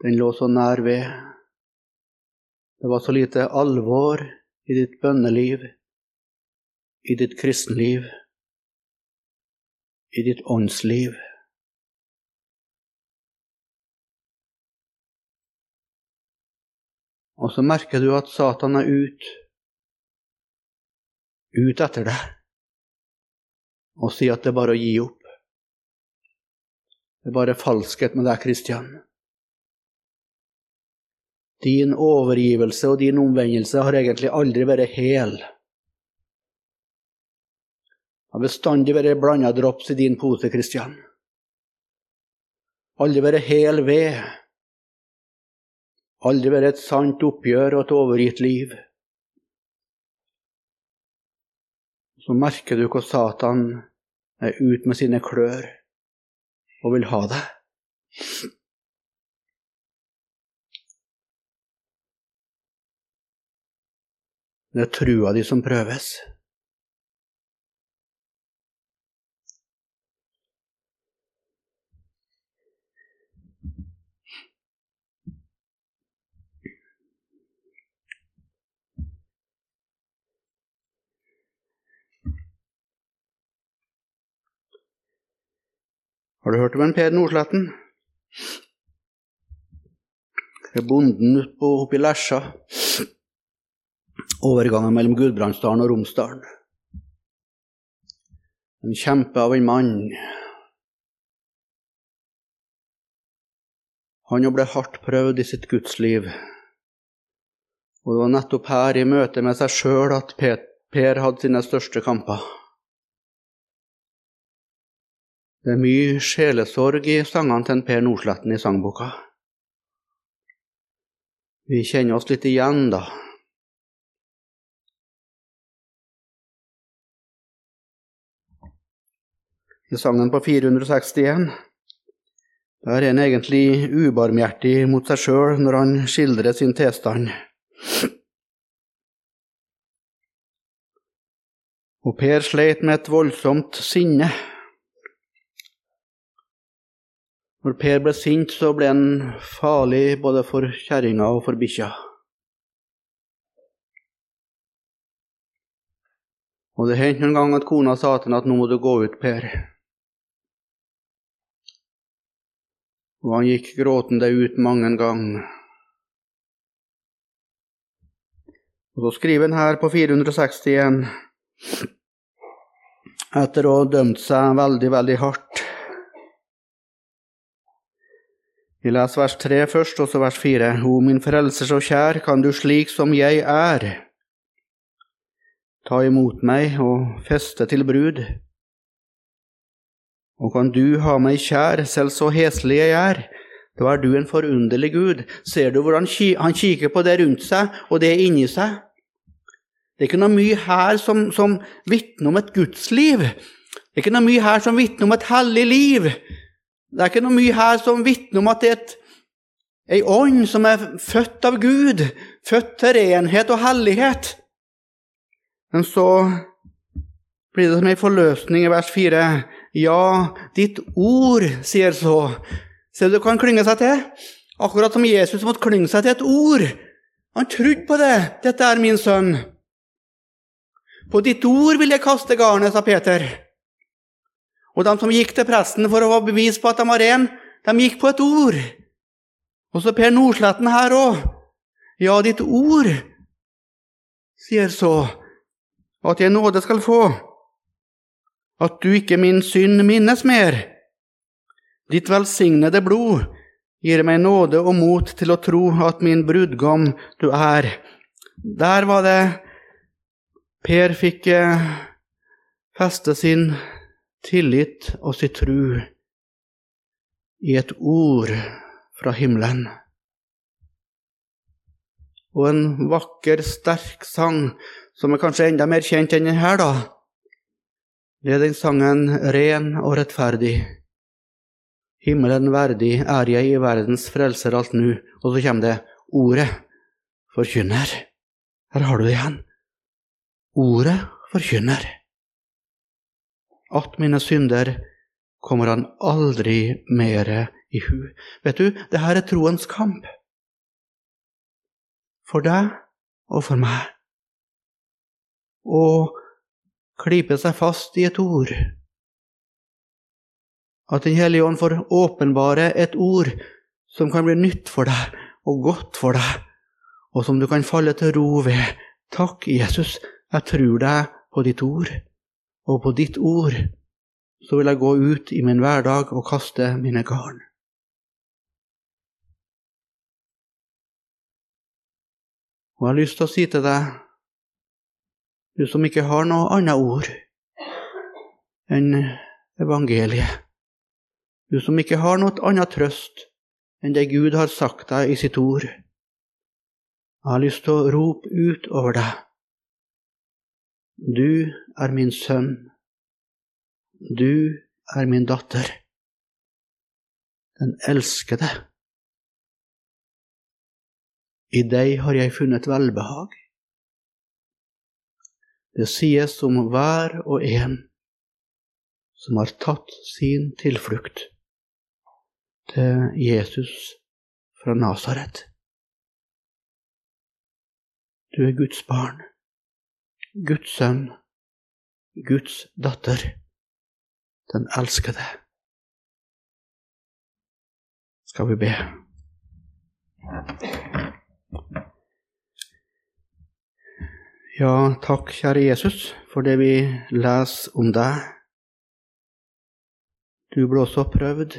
den lå så nær ved. Det var så lite alvor i ditt bønneliv, i ditt kristenliv, i ditt åndsliv. Og så merker du at Satan er ut, ut etter deg, og sier at det er bare å gi opp. Det er bare falskhet med deg, Kristian. Din overgivelse og din omvendelse har egentlig aldri vært hel. Det har bestandig vært blanda drops i din pose, Kristian. Aldri vært hel ved. Aldri vært et sant oppgjør og et overgitt liv. Så merker du hvor Satan er ute med sine klør og vil ha deg. Det er trua di som prøves. Har du hørt om en Per Nordsletten? Det er bonden oppe i Lesja. Overgangen mellom Gudbrandsdalen og Romsdalen. En kjempe av en mann. Han ble hardt prøvd i sitt gudsliv. Og det var nettopp her, i møte med seg sjøl, at Per hadde sine største kamper. Det er mye sjelesorg i sangene til Per Nordsletten i sangboka. Vi kjenner oss litt igjen, da. I sangen på 461 der er han egentlig ubarmhjertig mot seg sjøl når han skildrer sin tilstand. Og Per sleit med et voldsomt sinne. Når Per ble sint, så ble han farlig både for kjerringa og for bikkja. Og det hendte noen gang at kona sa til ham at nå må du gå ut, Per. Og han gikk gråtende ut mange gang. Og så skriver han her på 461, etter å ha dømt seg veldig, veldig hardt Vi leser vers 3 først, og så vers 4. O min frelser så kjær, kan du slik som jeg er, ta imot meg og feste til brud. Og kan du ha meg kjær, selv så heslig jeg er, da er du en forunderlig Gud. Ser du hvordan han kikker på det rundt seg, og det inni seg? Det er ikke noe mye her som, som vitner om et gudsliv. Det er ikke noe mye her som vitner om et hellig liv. Det er ikke noe mye her som vitner om at det er et, ei ånd som er født av Gud, født til renhet og hellighet. Men så blir det som ei forløsning i vers 4. Ja, ditt ord, sier så. Ser du hva han klynge seg til? Akkurat som Jesus måtte klynge seg til et ord. Han trodde på det. 'Dette er min sønn'. På ditt ord vil jeg kaste garnet, sa Peter. Og de som gikk til presten for å få bevis på at de var ren, de gikk på et ord. Og så Per Nordsletten her òg. Ja, ditt ord sier så at jeg nåde skal få, at du ikke min synd minnes mer. Ditt velsignede blod gir meg nåde og mot til å tro at min brudgom du er. Der var det Per fikk eh, feste sin tillit og sin tru i et ord fra himmelen. Og en vakker, sterk sang som er kanskje enda mer kjent enn denne, da. Det er den sangen 'Ren og rettferdig'. Himmelen verdig er jeg i verdens frelser alt nu. Og så kommer det ordet forkynner. Her har du det igjen. Ordet forkynner. At mine synder kommer han aldri mere i hu. Vet du, det her er troens kamp. For deg og for meg. Å klype seg fast i et ord. At Den hellige ånd får åpenbare et ord som kan bli nytt for deg og godt for deg, og som du kan falle til ro ved. Takk, Jesus, jeg tror deg på ditt ord, og på ditt ord så vil jeg gå ut i min hverdag og kaste mine garn. Og jeg har lyst til å si til deg, du som ikke har noe annet ord enn evangeliet, du som ikke har noe annet trøst enn det Gud har sagt deg i sitt ord, jeg har lyst til å rope ut over deg. Du er min sønn. Du er min datter. Den elskede. I deg har jeg funnet velbehag. Det sies om hver og en som har tatt sin tilflukt til Jesus fra Nasaret. Du er Guds barn, Guds sønn, Guds datter, den elskede. Skal vi be? Ja, takk, kjære Jesus, for det vi leser om deg. Du ble også prøvd,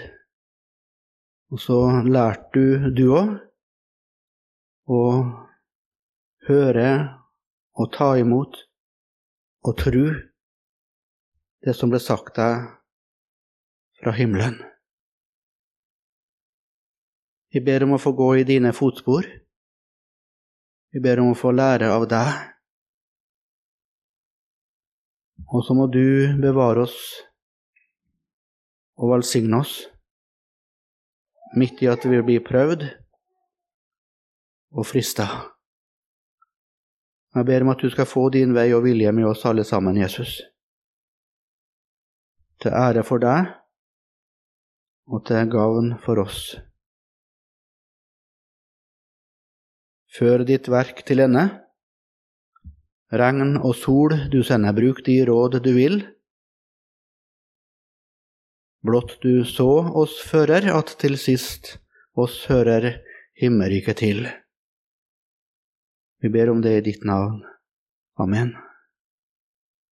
og så lærte du, du òg. å høre og ta imot og tro det som ble sagt deg fra himmelen. Vi ber om å få gå i dine fotspor. Vi ber om å få lære av deg. Og så må du bevare oss og velsigne oss midt i at vi blir prøvd og frista. Jeg ber om at du skal få din vei og vilje med oss alle sammen, Jesus. Til ære for deg og til gavn for oss. Før ditt verk til ende. Regn og sol du sender, bruk de råd du vil. Blott du så oss fører, at til sist oss hører himmelriket til. Vi ber om det i ditt navn. Amen.